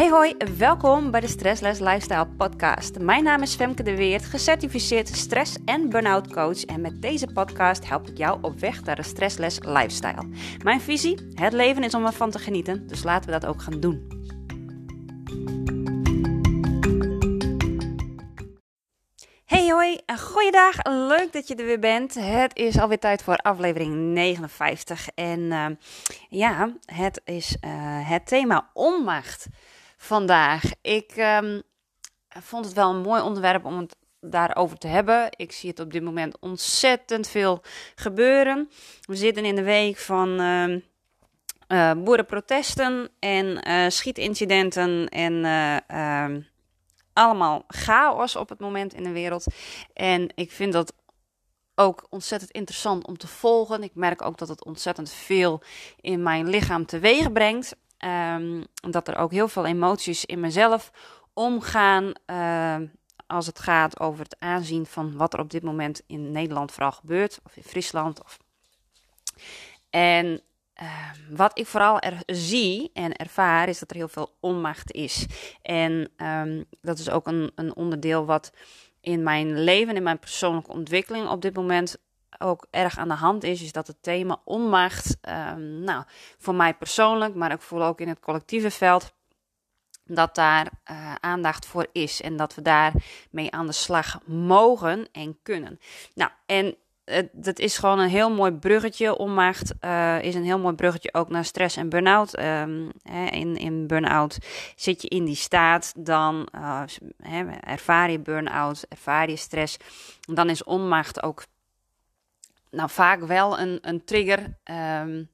Hey hoi, welkom bij de Stressless Lifestyle podcast. Mijn naam is Femke de Weert, gecertificeerd stress- en burn-out coach en met deze podcast help ik jou op weg naar een stressless lifestyle. Mijn visie, het leven is om ervan te genieten, dus laten we dat ook gaan doen. Hey hoi, goeiedag, leuk dat je er weer bent. Het is alweer tijd voor aflevering 59 en uh, ja, het is uh, het thema onmacht vandaag. Ik um, vond het wel een mooi onderwerp om het daarover te hebben. Ik zie het op dit moment ontzettend veel gebeuren. We zitten in de week van uh, uh, boerenprotesten en uh, schietincidenten en ehm, allemaal chaos op het moment in de wereld. En ik vind dat ook ontzettend interessant om te volgen. Ik merk ook dat het ontzettend veel in mijn lichaam teweeg brengt. Um, dat er ook heel veel emoties in mezelf omgaan. Uh, als het gaat over het aanzien van wat er op dit moment in Nederland vooral gebeurt. Of in Friesland. Of... En uh, wat ik vooral er zie en ervaar is dat er heel veel onmacht is. En um, dat is ook een, een onderdeel wat in mijn leven, in mijn persoonlijke ontwikkeling op dit moment ook erg aan de hand is, is dat het thema onmacht, um, nou, voor mij persoonlijk, maar ik voel ook in het collectieve veld, dat daar uh, aandacht voor is en dat we daar mee aan de slag mogen en kunnen. Nou, en dat is gewoon een heel mooi bruggetje. Onmacht uh, is een heel mooi bruggetje ook naar stress en burn-out. Um, in in burn-out zit je in die staat, dan uh, ervaar je burn-out, ervaar je stress. Dan is onmacht ook nou, vaak wel een, een trigger. Um,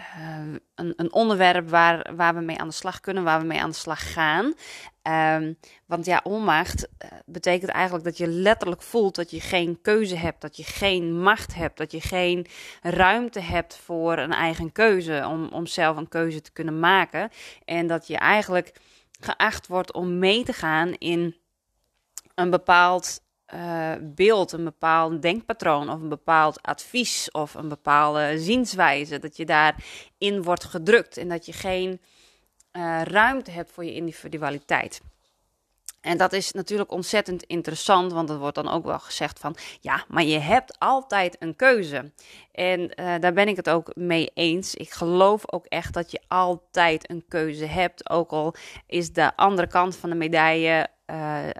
uh, een, een, onderwerp waar, waar we mee aan de slag kunnen, waar we mee aan de slag gaan. Um, want ja, onmacht uh, betekent eigenlijk dat je letterlijk voelt dat je geen keuze hebt, dat je geen macht hebt, dat je geen ruimte hebt voor een eigen keuze, om, om zelf een keuze te kunnen maken. En dat je eigenlijk geacht wordt om mee te gaan in een bepaald uh, beeld, een bepaald denkpatroon of een bepaald advies of een bepaalde zienswijze. Dat je daarin wordt gedrukt en dat je geen uh, ruimte hebt voor je individualiteit. En dat is natuurlijk ontzettend interessant, want er wordt dan ook wel gezegd van ja, maar je hebt altijd een keuze. En uh, daar ben ik het ook mee eens. Ik geloof ook echt dat je altijd een keuze hebt, ook al is de andere kant van de medaille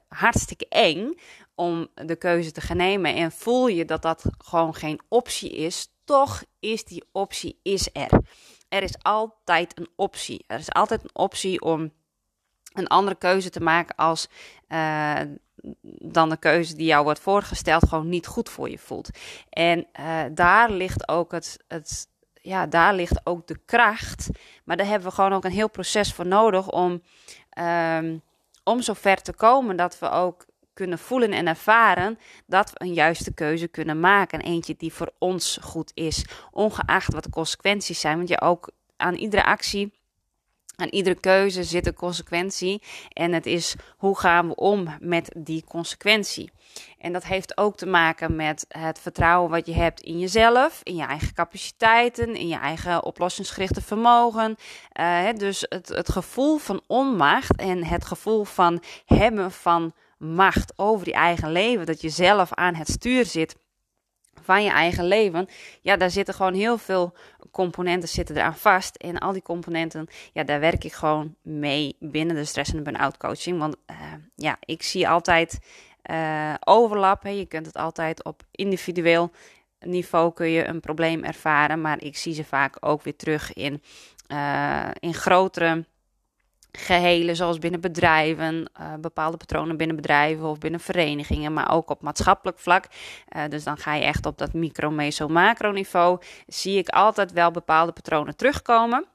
hartstikke eng om de keuze te gaan nemen en voel je dat dat gewoon geen optie is, toch is die optie is er. Er is altijd een optie. Er is altijd een optie om een andere keuze te maken als uh, dan de keuze die jou wordt voorgesteld gewoon niet goed voor je voelt. En uh, daar ligt ook het, het, ja, daar ligt ook de kracht. Maar daar hebben we gewoon ook een heel proces voor nodig om, um, om zover te komen dat we ook kunnen voelen en ervaren dat we een juiste keuze kunnen maken. Eentje die voor ons goed is, ongeacht wat de consequenties zijn. Want je ook aan iedere actie, aan iedere keuze zit een consequentie. En het is hoe gaan we om met die consequentie. En dat heeft ook te maken met het vertrouwen wat je hebt in jezelf, in je eigen capaciteiten, in je eigen oplossingsgerichte vermogen. Uh, dus het, het gevoel van onmacht en het gevoel van hebben van macht over je eigen leven, dat je zelf aan het stuur zit van je eigen leven, ja, daar zitten gewoon heel veel componenten zitten eraan vast. En al die componenten, ja, daar werk ik gewoon mee binnen de stress en burn-out coaching. Want uh, ja, ik zie altijd uh, overlap. Hè. Je kunt het altijd op individueel niveau kun je een probleem ervaren, maar ik zie ze vaak ook weer terug in, uh, in grotere gehelen, zoals binnen bedrijven, uh, bepaalde patronen binnen bedrijven of binnen verenigingen, maar ook op maatschappelijk vlak. Uh, dus dan ga je echt op dat micro, meso, macro niveau. Zie ik altijd wel bepaalde patronen terugkomen.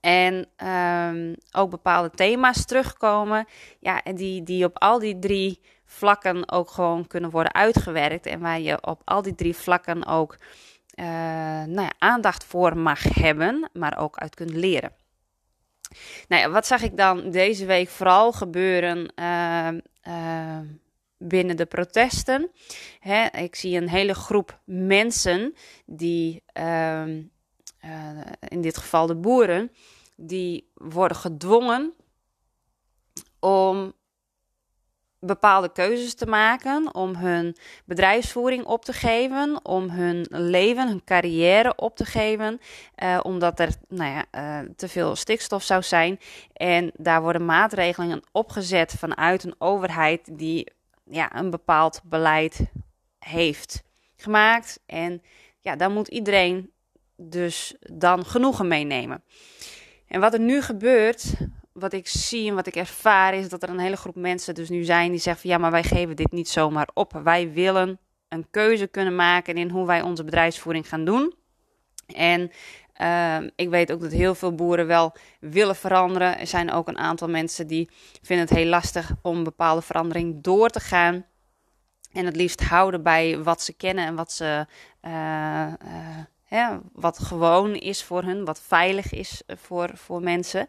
En um, ook bepaalde thema's terugkomen. Ja, die, die op al die drie vlakken ook gewoon kunnen worden uitgewerkt. En waar je op al die drie vlakken ook uh, nou ja, aandacht voor mag hebben, maar ook uit kunt leren. Nou ja, wat zag ik dan deze week vooral gebeuren uh, uh, binnen de protesten? Hè, ik zie een hele groep mensen die, uh, in dit geval de boeren, die worden gedwongen om bepaalde keuzes te maken, om hun bedrijfsvoering op te geven, om hun leven, hun carrière op te geven, uh, omdat er nou ja, uh, te veel stikstof zou zijn. En daar worden maatregelen opgezet vanuit een overheid die ja, een bepaald beleid heeft gemaakt. En ja, daar moet iedereen dus dan genoegen meenemen. En wat er nu gebeurt, wat ik zie en wat ik ervaar, is dat er een hele groep mensen dus nu zijn die zeggen van ja, maar wij geven dit niet zomaar op. Wij willen een keuze kunnen maken in hoe wij onze bedrijfsvoering gaan doen. En uh, ik weet ook dat heel veel boeren wel willen veranderen. Er zijn ook een aantal mensen die vinden het heel lastig om bepaalde verandering door te gaan. En het liefst houden bij wat ze kennen en wat ze. Uh, uh, wat gewoon is voor hun, wat veilig is voor, voor mensen.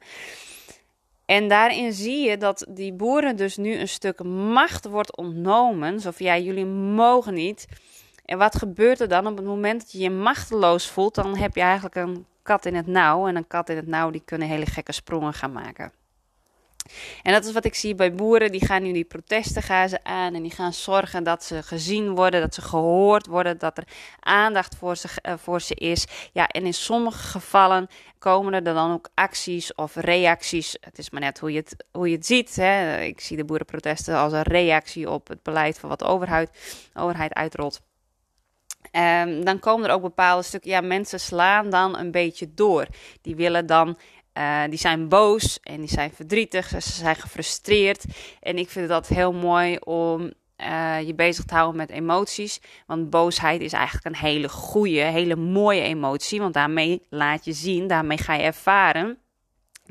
En daarin zie je dat die boeren dus nu een stuk macht wordt ontnomen. Zo van jullie mogen niet. En wat gebeurt er dan op het moment dat je je machteloos voelt? Dan heb je eigenlijk een kat in het nauw. En een kat in het nauw die kunnen hele gekke sprongen gaan maken. En dat is wat ik zie bij boeren. Die gaan nu die protesten gaan ze aan. En die gaan zorgen dat ze gezien worden, dat ze gehoord worden, dat er aandacht voor ze, uh, voor ze is. Ja, en in sommige gevallen komen er dan ook acties of reacties. Het is maar net hoe je het, hoe je het ziet. Hè. Ik zie de boerenprotesten als een reactie op het beleid van wat de overheid, overheid uitrolt. Um, dan komen er ook bepaalde stukken. Ja, mensen slaan dan een beetje door. Die willen dan uh, die zijn boos en die zijn verdrietig, ze zijn gefrustreerd. En ik vind dat heel mooi om uh, je bezig te houden met emoties. Want boosheid is eigenlijk een hele goede, hele mooie emotie. Want daarmee laat je zien, daarmee ga je ervaren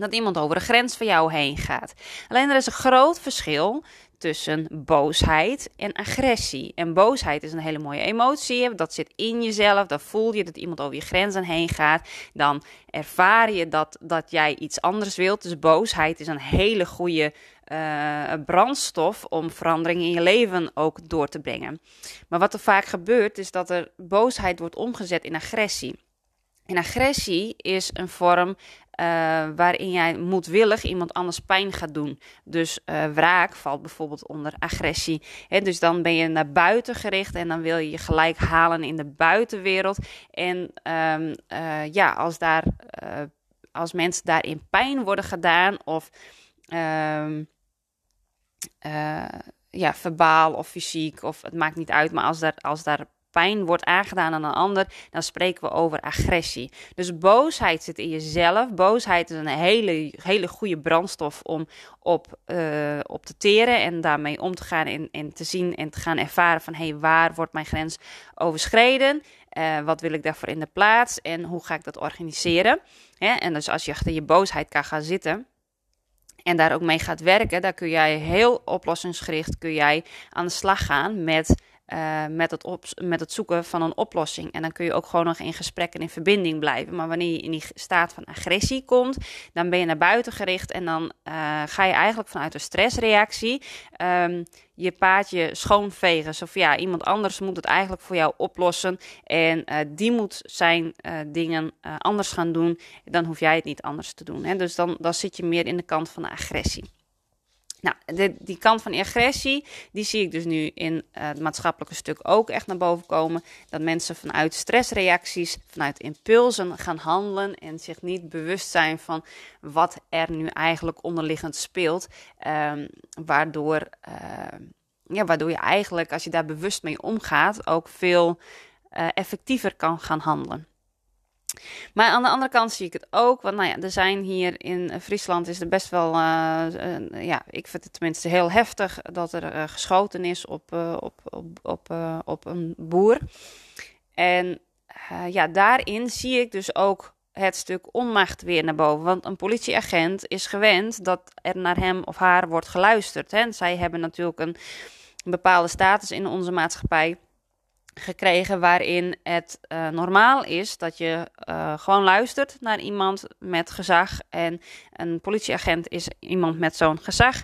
dat iemand over de grens van jou heen gaat. Alleen er is een groot verschil tussen boosheid en agressie. En boosheid is een hele mooie emotie. Dat zit in jezelf. Dan voel je dat iemand over je grenzen heen gaat. Dan ervaar je dat, dat jij iets anders wilt. Dus boosheid is een hele goede uh, brandstof om verandering in je leven ook door te brengen. Maar wat er vaak gebeurt, is dat er boosheid wordt omgezet in agressie. En agressie is een vorm waarin jij moedwillig iemand anders pijn gaat doen. Dus uh, wraak valt bijvoorbeeld onder agressie. He, dus dan ben je naar buiten gericht en dan wil je je gelijk halen in de buitenwereld. En um, uh, ja, als, daar, als mensen daarin pijn worden gedaan of um, ja, verbaal of fysiek, of het maakt niet uit, maar als daar, als daar pijn wordt aangedaan aan een ander, dan spreken we over agressie. Dus boosheid zit in jezelf. Boosheid is een hele, hele goede brandstof om op, uh, op te teren en daarmee om te gaan en, en te zien en te gaan ervaren van hé, hey, waar wordt mijn grens overschreden? Uh, wat wil ik daarvoor in de plaats en hoe ga ik dat organiseren? En dus als je achter je boosheid kan gaan zitten, en daar ook mee gaat werken, dan kun jij heel oplossingsgericht kun jij aan de slag gaan met uh, met, het op, met het zoeken van een oplossing. En dan kun je ook gewoon nog in gesprek en in verbinding blijven. Maar wanneer je in die staat van agressie komt, dan ben je naar buiten gericht en dan uh, ga je eigenlijk vanuit een stressreactie um, je paadje schoonvegen. Of ja, iemand anders moet het eigenlijk voor jou oplossen. En uh, die moet zijn dingen anders gaan doen. Dan hoef jij het niet anders te doen. Hè? Dus dan, dan zit je meer in de kant van de agressie. Nou, de, die kant van agressie, die zie ik dus nu in uh, het maatschappelijke stuk ook echt naar boven komen. Dat mensen vanuit stressreacties, vanuit impulsen gaan handelen en zich niet bewust zijn van wat er nu eigenlijk onderliggend speelt. Um, waardoor, uh, ja, waardoor je eigenlijk, als je daar bewust mee omgaat, ook veel uh, effectiever kan gaan handelen. Maar aan de andere kant zie ik het ook. Want nou ja, er zijn hier in Friesland is er best wel. Uh, ja, ik vind het tenminste heel heftig dat er uh, geschoten is op, op, op, op, op een boer. En ja, daarin zie ik dus ook het stuk onmacht weer naar boven. Want een politieagent is gewend dat er naar hem of haar wordt geluisterd. Hè. Zij hebben natuurlijk een bepaalde status in onze maatschappij gekregen waarin het uh, normaal is dat je uh, gewoon luistert naar iemand met gezag. En een politieagent is iemand met zo'n gezag.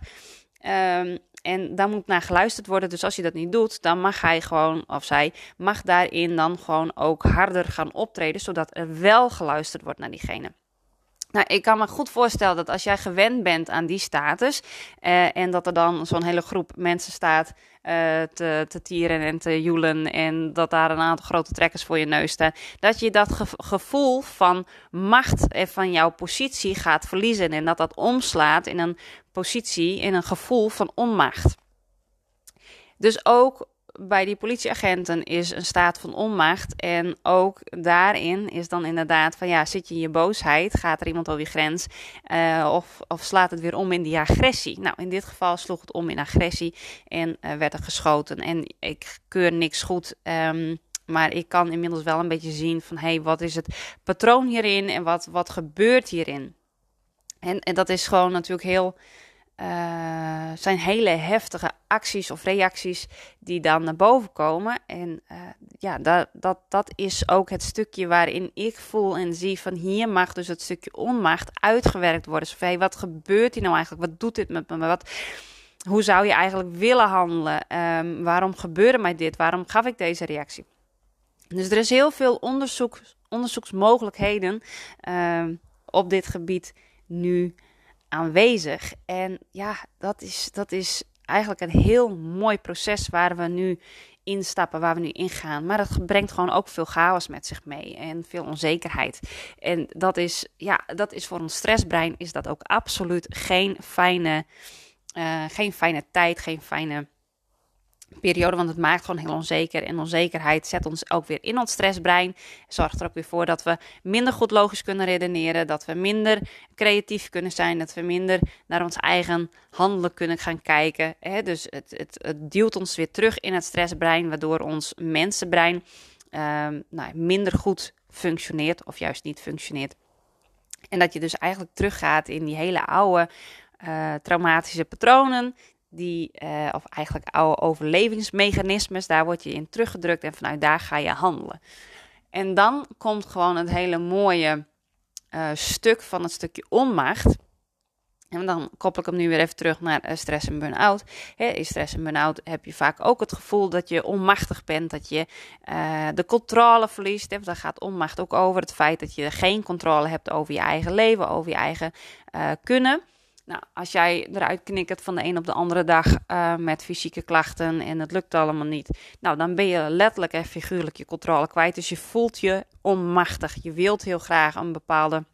Um, en daar moet naar geluisterd worden. Dus als je dat niet doet, dan mag hij gewoon, of zij, mag daarin dan gewoon ook harder gaan optreden, zodat er wel geluisterd wordt naar diegene. Nou, ik kan me goed voorstellen dat als jij gewend bent aan die status uh, en dat er dan zo'n hele groep mensen staat uh, te, te tieren en te joelen en dat daar een aantal grote trekkers voor je neus staan, dat je dat gevoel van macht en van jouw positie gaat verliezen en dat dat omslaat in een positie, in een gevoel van onmacht. Dus ook bij die politieagenten is een staat van onmacht. En ook daarin is dan inderdaad van ja, zit je in je boosheid, gaat er iemand over je grens uh, of, of slaat het weer om in die agressie. Nou, in dit geval sloeg het om in agressie en uh, werd er geschoten. En ik keur niks goed. Um, maar ik kan inmiddels wel een beetje zien van hé, hey, wat is het patroon hierin en wat, wat gebeurt hierin? En, en dat is gewoon natuurlijk heel uh, zijn hele heftige acties of reacties die dan naar boven komen. En uh, ja, dat, dat, dat is ook het stukje waarin ik voel en zie van hier mag dus het stukje onmacht uitgewerkt worden. Dus hey, wat gebeurt hier nou eigenlijk? Wat doet dit met me? Wat, hoe zou je eigenlijk willen handelen? Um, waarom gebeurde mij dit? Waarom gaf ik deze reactie? Dus er is heel veel onderzoek, onderzoeksmogelijkheden um, op dit gebied nu aanwezig. En ja, dat is, dat is eigenlijk een heel mooi proces waar we nu instappen, waar we nu ingaan. Maar dat brengt gewoon ook veel chaos met zich mee en veel onzekerheid. En dat is, ja, dat is voor ons stressbrein is dat ook absoluut geen fijne, uh, geen fijne tijd, geen fijne periode, want het maakt gewoon heel onzeker. En onzekerheid zet ons ook weer in ons stressbrein. Zorgt er ook weer voor dat we minder goed logisch kunnen redeneren, dat we minder creatief kunnen zijn, dat we minder naar ons eigen handelen kunnen gaan kijken. Dus het, het, het duwt ons weer terug in het stressbrein, waardoor ons mensenbrein um, nou, minder goed functioneert of juist niet functioneert. En dat je dus eigenlijk teruggaat in die hele oude uh, traumatische patronen die, uh, of eigenlijk oude overlevingsmechanismes, daar word je in teruggedrukt en vanuit daar ga je handelen. En dan komt gewoon het hele mooie uh, stuk van het stukje onmacht. En dan koppel ik hem nu weer even terug naar uh, stress en burn-out. in stress en burn-out heb je vaak ook het gevoel dat je onmachtig bent, dat je de controle verliest. Hè? Daar gaat onmacht ook over het feit dat je geen controle hebt over je eigen leven, over je eigen kunnen. Nou, als jij eruit knikkert van de een op de andere dag uh, met fysieke klachten en het lukt allemaal niet, nou, dan ben je letterlijk en figuurlijk je controle kwijt. Dus je voelt je onmachtig. Je wilt heel graag een bepaalde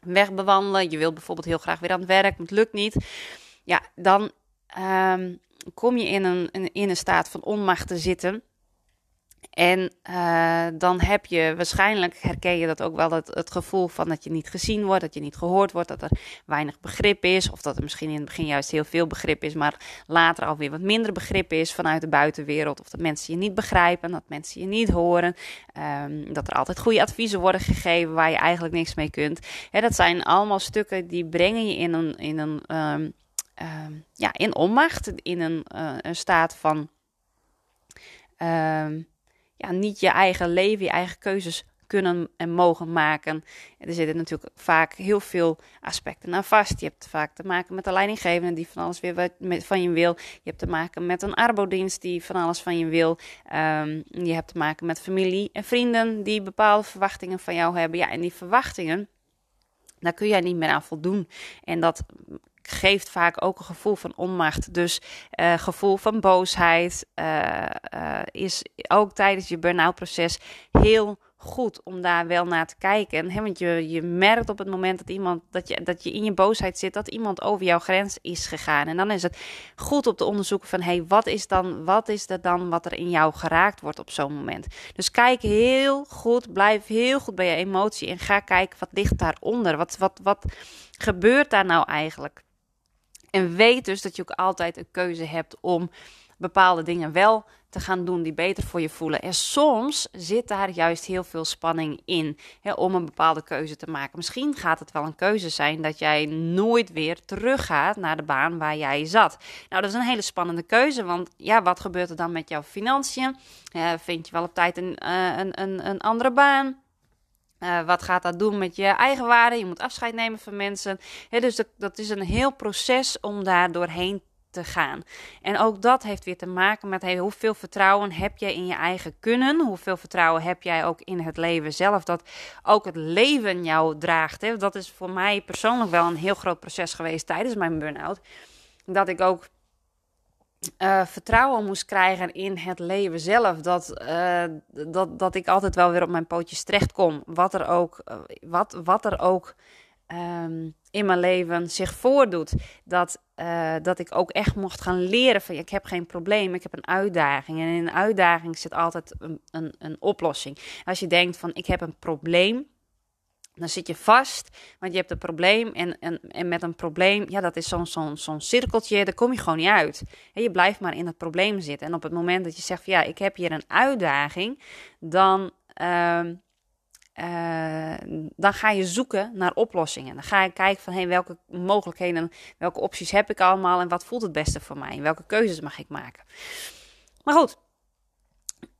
weg bewandelen. Je wilt bijvoorbeeld heel graag weer aan het werk, maar het lukt niet. Ja, dan um, kom je in een, in een staat van onmacht te zitten. En uh, dan heb je waarschijnlijk, herken je dat ook wel, het, het gevoel van dat je niet gezien wordt, dat je niet gehoord wordt, dat er weinig begrip is. Of dat er misschien in het begin juist heel veel begrip is, maar later alweer wat minder begrip is vanuit de buitenwereld. Of dat mensen je niet begrijpen, dat mensen je niet horen. Um, dat er altijd goede adviezen worden gegeven waar je eigenlijk niks mee kunt. Dat zijn allemaal stukken die brengen je in een, in een um, um, ja, in onmacht, in een, uh, een staat van. Ja, niet je eigen leven, je eigen keuzes kunnen en mogen maken. er zitten natuurlijk vaak heel veel aspecten aan vast. Je hebt vaak te maken met de leidinggevende die van alles weer van je wil. Je hebt te maken met een arbodienst die van alles van je wil. Um, je hebt te maken met familie en vrienden die bepaalde verwachtingen van jou hebben. Ja, en die verwachtingen, daar kun jij niet meer aan voldoen. En dat geeft vaak ook een gevoel van onmacht. Dus uh, gevoel van boosheid uh, uh, is ook tijdens je burn-out proces heel goed om daar wel naar te kijken. Want je, je merkt op het moment dat, iemand, dat, je, dat je in je boosheid zit, dat iemand over jouw grens is gegaan. En dan is het goed om te onderzoeken van, hey, wat is dan, wat is er dan wat er in jou geraakt wordt op zo'n moment? Dus kijk heel goed, blijf heel goed bij je emotie en ga kijken, wat ligt daaronder? Wat, wat, wat gebeurt daar nou eigenlijk? En weet dus dat je ook altijd een keuze hebt om bepaalde dingen wel te gaan doen die beter voor je voelen. En soms zit daar juist heel veel spanning in hè, om een bepaalde keuze te maken. Misschien gaat het wel een keuze zijn dat jij nooit weer teruggaat naar de baan waar jij zat. Nou, dat is een hele spannende keuze, want ja, wat gebeurt er dan met jouw financiën? Uh, vind je wel op tijd een, uh, een, een, een andere baan? Uh, wat gaat dat doen met je eigen waarde? Je moet afscheid nemen van mensen. dus dat, dat is een heel proces om daar doorheen te gaan. En ook dat heeft weer te maken met hoeveel vertrouwen heb jij in je eigen kunnen? Hoeveel vertrouwen heb jij ook in het leven zelf? Dat ook het leven jou draagt. Hè? Dat is voor mij persoonlijk wel een heel groot proces geweest tijdens mijn burn-out. Dat ik ook uh, vertrouwen moest krijgen in het leven zelf. Dat, uh, dat, dat ik altijd wel weer op mijn pootjes terecht kom. Wat er ook, uh, wat, wat er ook um, in mijn leven zich voordoet. Dat, dat ik ook echt mocht gaan leren van ik heb geen probleem, ik heb een uitdaging. En in een uitdaging zit altijd een, een, een oplossing. Als je denkt van ik heb een probleem, dan zit je vast, want je hebt een probleem. En, en, en met een probleem, ja, dat is zo'n zo'n zo'n cirkeltje, daar kom je gewoon niet uit. En je blijft maar in het probleem zitten. En op het moment dat je zegt, van, ja, ik heb hier een uitdaging, dan, uh, uh, dan ga je zoeken naar oplossingen. Dan ga je kijken van, hey, welke mogelijkheden, welke opties heb ik allemaal en wat voelt het beste voor mij? Welke keuzes mag ik maken? Maar goed,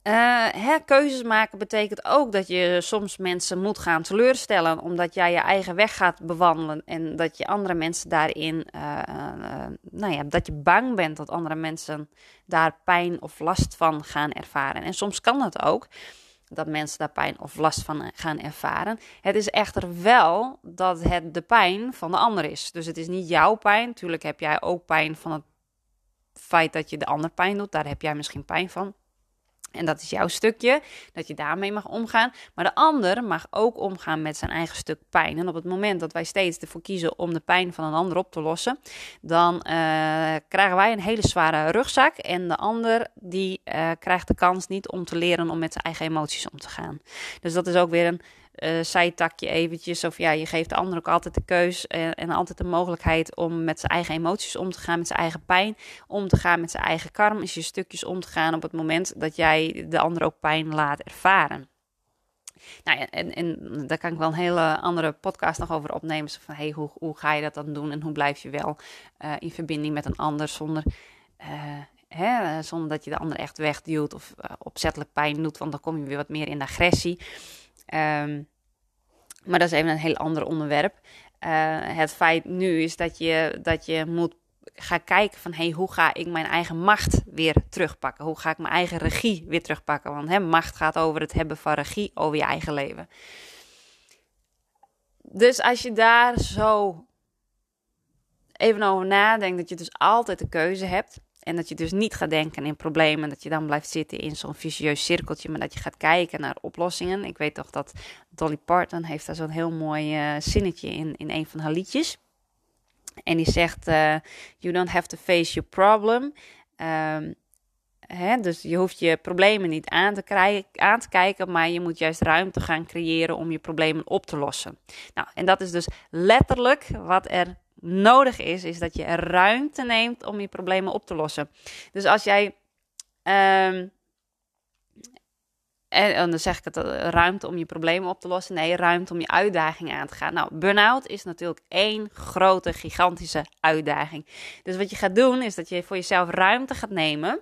uh, keuzes maken betekent ook dat je soms mensen moet gaan teleurstellen, omdat jij je eigen weg gaat bewandelen en dat je andere mensen daarin, uh, uh, nou ja, dat je bang bent dat andere mensen daar pijn of last van gaan ervaren. En soms kan dat ook, dat mensen daar pijn of last van gaan ervaren. Het is echter wel dat het de pijn van de ander is. Dus het is niet jouw pijn. Natuurlijk heb jij ook pijn van het feit dat je de ander pijn doet. Daar heb jij misschien pijn van. En dat is jouw stukje, dat je daarmee mag omgaan. Maar de ander mag ook omgaan met zijn eigen stuk pijn. En op het moment dat wij steeds ervoor kiezen om de pijn van een ander op te lossen, dan uh, krijgen wij een hele zware rugzak. En de ander die uh, krijgt de kans niet om te leren om met zijn eigen emoties om te gaan. Dus dat is ook weer een uh, zijtakje eventjes. Of ja, je geeft de ander ook altijd de keus en, en, altijd de mogelijkheid om met zijn eigen emoties om te gaan, met zijn eigen pijn om te gaan, met zijn eigen karmische je stukjes om te gaan op het moment dat jij de ander ook pijn laat ervaren. Nou ja, en, en daar kan ik wel een hele andere podcast nog over opnemen. Van, hey, hoe, hoe ga je dat dan doen en hoe blijf je wel uh, in verbinding met een ander zonder... Hè, zonder dat je de ander echt wegduwt of opzettelijk pijn doet, want dan kom je weer wat meer in agressie. Um, maar dat is even een heel ander onderwerp. Uh, het feit nu is dat je, dat je moet gaan kijken van... Hey, hoe ga ik mijn eigen macht weer terugpakken? Hoe ga ik mijn eigen regie weer terugpakken? Want hè, macht gaat over het hebben van regie over je eigen leven. Dus als je daar zo even over nadenkt... dat je dus altijd de keuze hebt... En dat je dus niet gaat denken in problemen, dat je dan blijft zitten in zo'n vicieus cirkeltje, maar dat je gaat kijken naar oplossingen. Ik weet toch dat Dolly Parton heeft daar zo'n heel mooi uh, zinnetje in, in een van haar liedjes. En die zegt, uh, you don't have to face your problem. Um, hè, dus je hoeft je problemen niet aan te, krijgen, aan te kijken, maar je moet juist ruimte gaan creëren om je problemen op te lossen. Nou, en dat is dus letterlijk wat er nodig is, is dat je ruimte neemt om je problemen op te lossen. Dus als jij. Um, en, dan zeg ik het, eh, ruimte om je problemen op te lossen. Nee, ruimte om je uitdagingen aan te gaan. Nou, burn-out is natuurlijk één grote, gigantische uitdaging. Dus wat je gaat doen, is dat je voor jezelf ruimte gaat nemen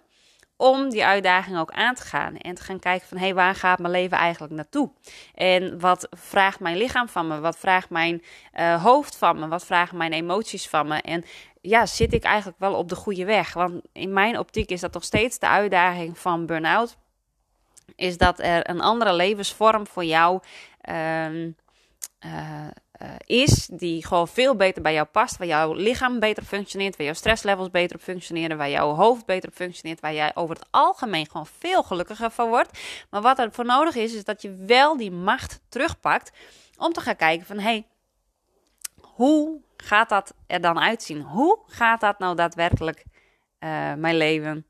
om die uitdaging ook aan te gaan. En te gaan kijken van, hé, hey, waar gaat mijn leven eigenlijk naartoe? En wat vraagt mijn lichaam van me? Wat vraagt mijn uh, hoofd van me? Wat vragen mijn emoties van me? En ja, zit ik eigenlijk wel op de goede weg? Want in mijn optiek is dat toch steeds de uitdaging van burn-out. Is dat er een andere levensvorm voor jou... Uh, uh, uh, is, die gewoon veel beter bij jou past, waar jouw lichaam beter functioneert, waar jouw stresslevels beter op functioneren, waar jouw hoofd beter op functioneert, waar jij over het algemeen gewoon veel gelukkiger van wordt. Maar wat er voor nodig is, is dat je wel die macht terugpakt om te gaan kijken van, hey, hoe gaat dat er dan uitzien? Hoe gaat dat nou daadwerkelijk uh, mijn leven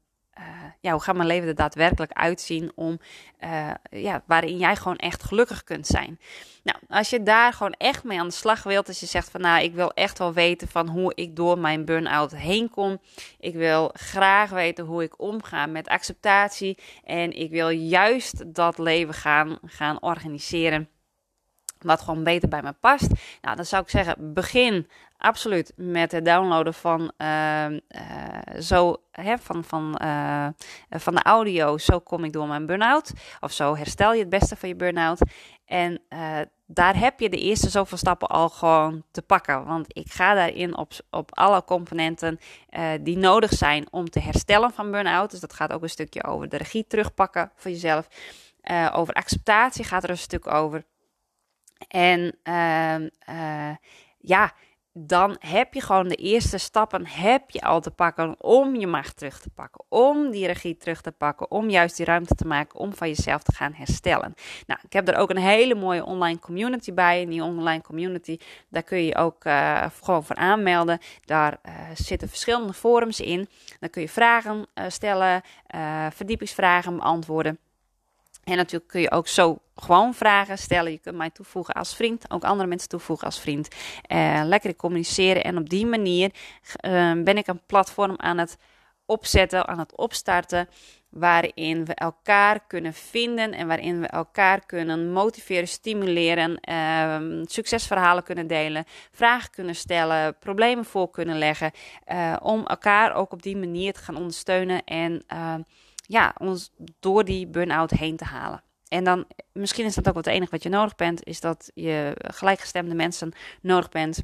ja, hoe gaat mijn leven er daadwerkelijk uitzien om, uh, ja, waarin jij gewoon echt gelukkig kunt zijn. Nou, als je daar gewoon echt mee aan de slag wilt, als je zegt van nou, ik wil echt wel weten van hoe ik door mijn burn-out heen kom. Ik wil graag weten hoe ik omga met acceptatie en ik wil juist dat leven gaan, gaan organiseren wat gewoon beter bij me past. Nou, dan zou ik zeggen, begin absoluut met het downloaden van, uh, zo, hè, van, van, uh, van de audio. Zo kom ik door mijn burn-out. Of zo herstel je het beste van je burn-out. En uh, daar heb je de eerste zoveel stappen al gewoon te pakken. Want ik ga daarin op, op alle componenten die nodig zijn om te herstellen van burn-out. Dus dat gaat ook een stukje over de regie terugpakken voor jezelf. over acceptatie gaat er een stuk over. En uh, ja, dan heb je gewoon de eerste stappen heb je al te pakken om je macht terug te pakken, om die regie terug te pakken, om juist die ruimte te maken om van jezelf te gaan herstellen. Nou, ik heb er ook een hele mooie online community bij. In die online community, daar kun je ook uh, gewoon voor aanmelden. Daar uh, zitten verschillende forums in. Dan kun je vragen uh, stellen, verdiepingsvragen beantwoorden. En natuurlijk kun je ook zo gewoon vragen stellen. Je kunt mij toevoegen als vriend, ook andere mensen toevoegen als vriend. Uh, lekker communiceren. En op die manier uh, ben ik een platform aan het opzetten, aan het opstarten. Waarin we elkaar kunnen vinden en waarin we elkaar kunnen motiveren, stimuleren, uh, succesverhalen kunnen delen, vragen kunnen stellen, problemen voor kunnen leggen. Uh, om elkaar ook op die manier te gaan ondersteunen en ja, ons door die burn-out heen te halen. En dan, misschien is dat ook het enige wat je nodig bent, is dat je gelijkgestemde mensen nodig bent.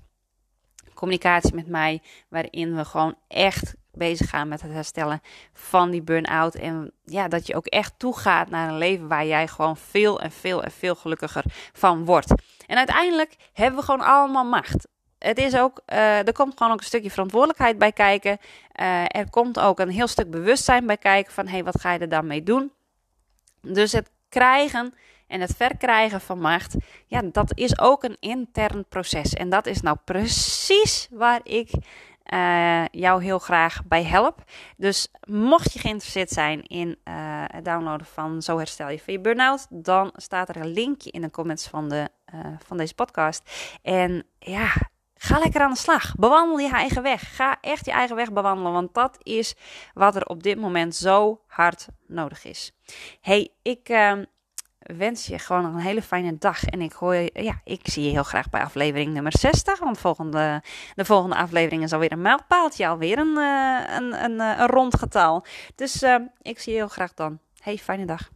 Communicatie met mij, waarin we gewoon echt bezig gaan met het herstellen van die burn-out. En ja, dat je ook echt toegaat naar een leven waar jij gewoon veel en veel en veel gelukkiger van wordt. En uiteindelijk hebben we gewoon allemaal macht het is ook, uh, er komt gewoon ook een stukje verantwoordelijkheid bij kijken. Uh, er komt ook een heel stuk bewustzijn bij kijken van, hé, hey, wat ga je er dan mee doen? Dus het krijgen en het verkrijgen van macht, ja, dat is ook een intern proces. En dat is nou precies waar ik uh, jou heel graag bij help. Dus mocht je geïnteresseerd zijn in het downloaden van Zo herstel je van je burn-out, dan staat er een linkje in de comments van, de, van deze podcast. En ja, Ga lekker aan de slag. Bewandel je eigen weg. Ga echt je eigen weg bewandelen, want dat is wat er op dit moment zo hard nodig is. Hey, ik uh, wens je gewoon een hele fijne dag. En ik, hoor, ja, ik zie je heel graag bij aflevering nummer 60. Want volgende, de volgende aflevering is alweer een mijlpaaltje. Alweer een, uh, een, een, een rond getal. Dus uh, ik zie je heel graag dan. Hey, fijne dag.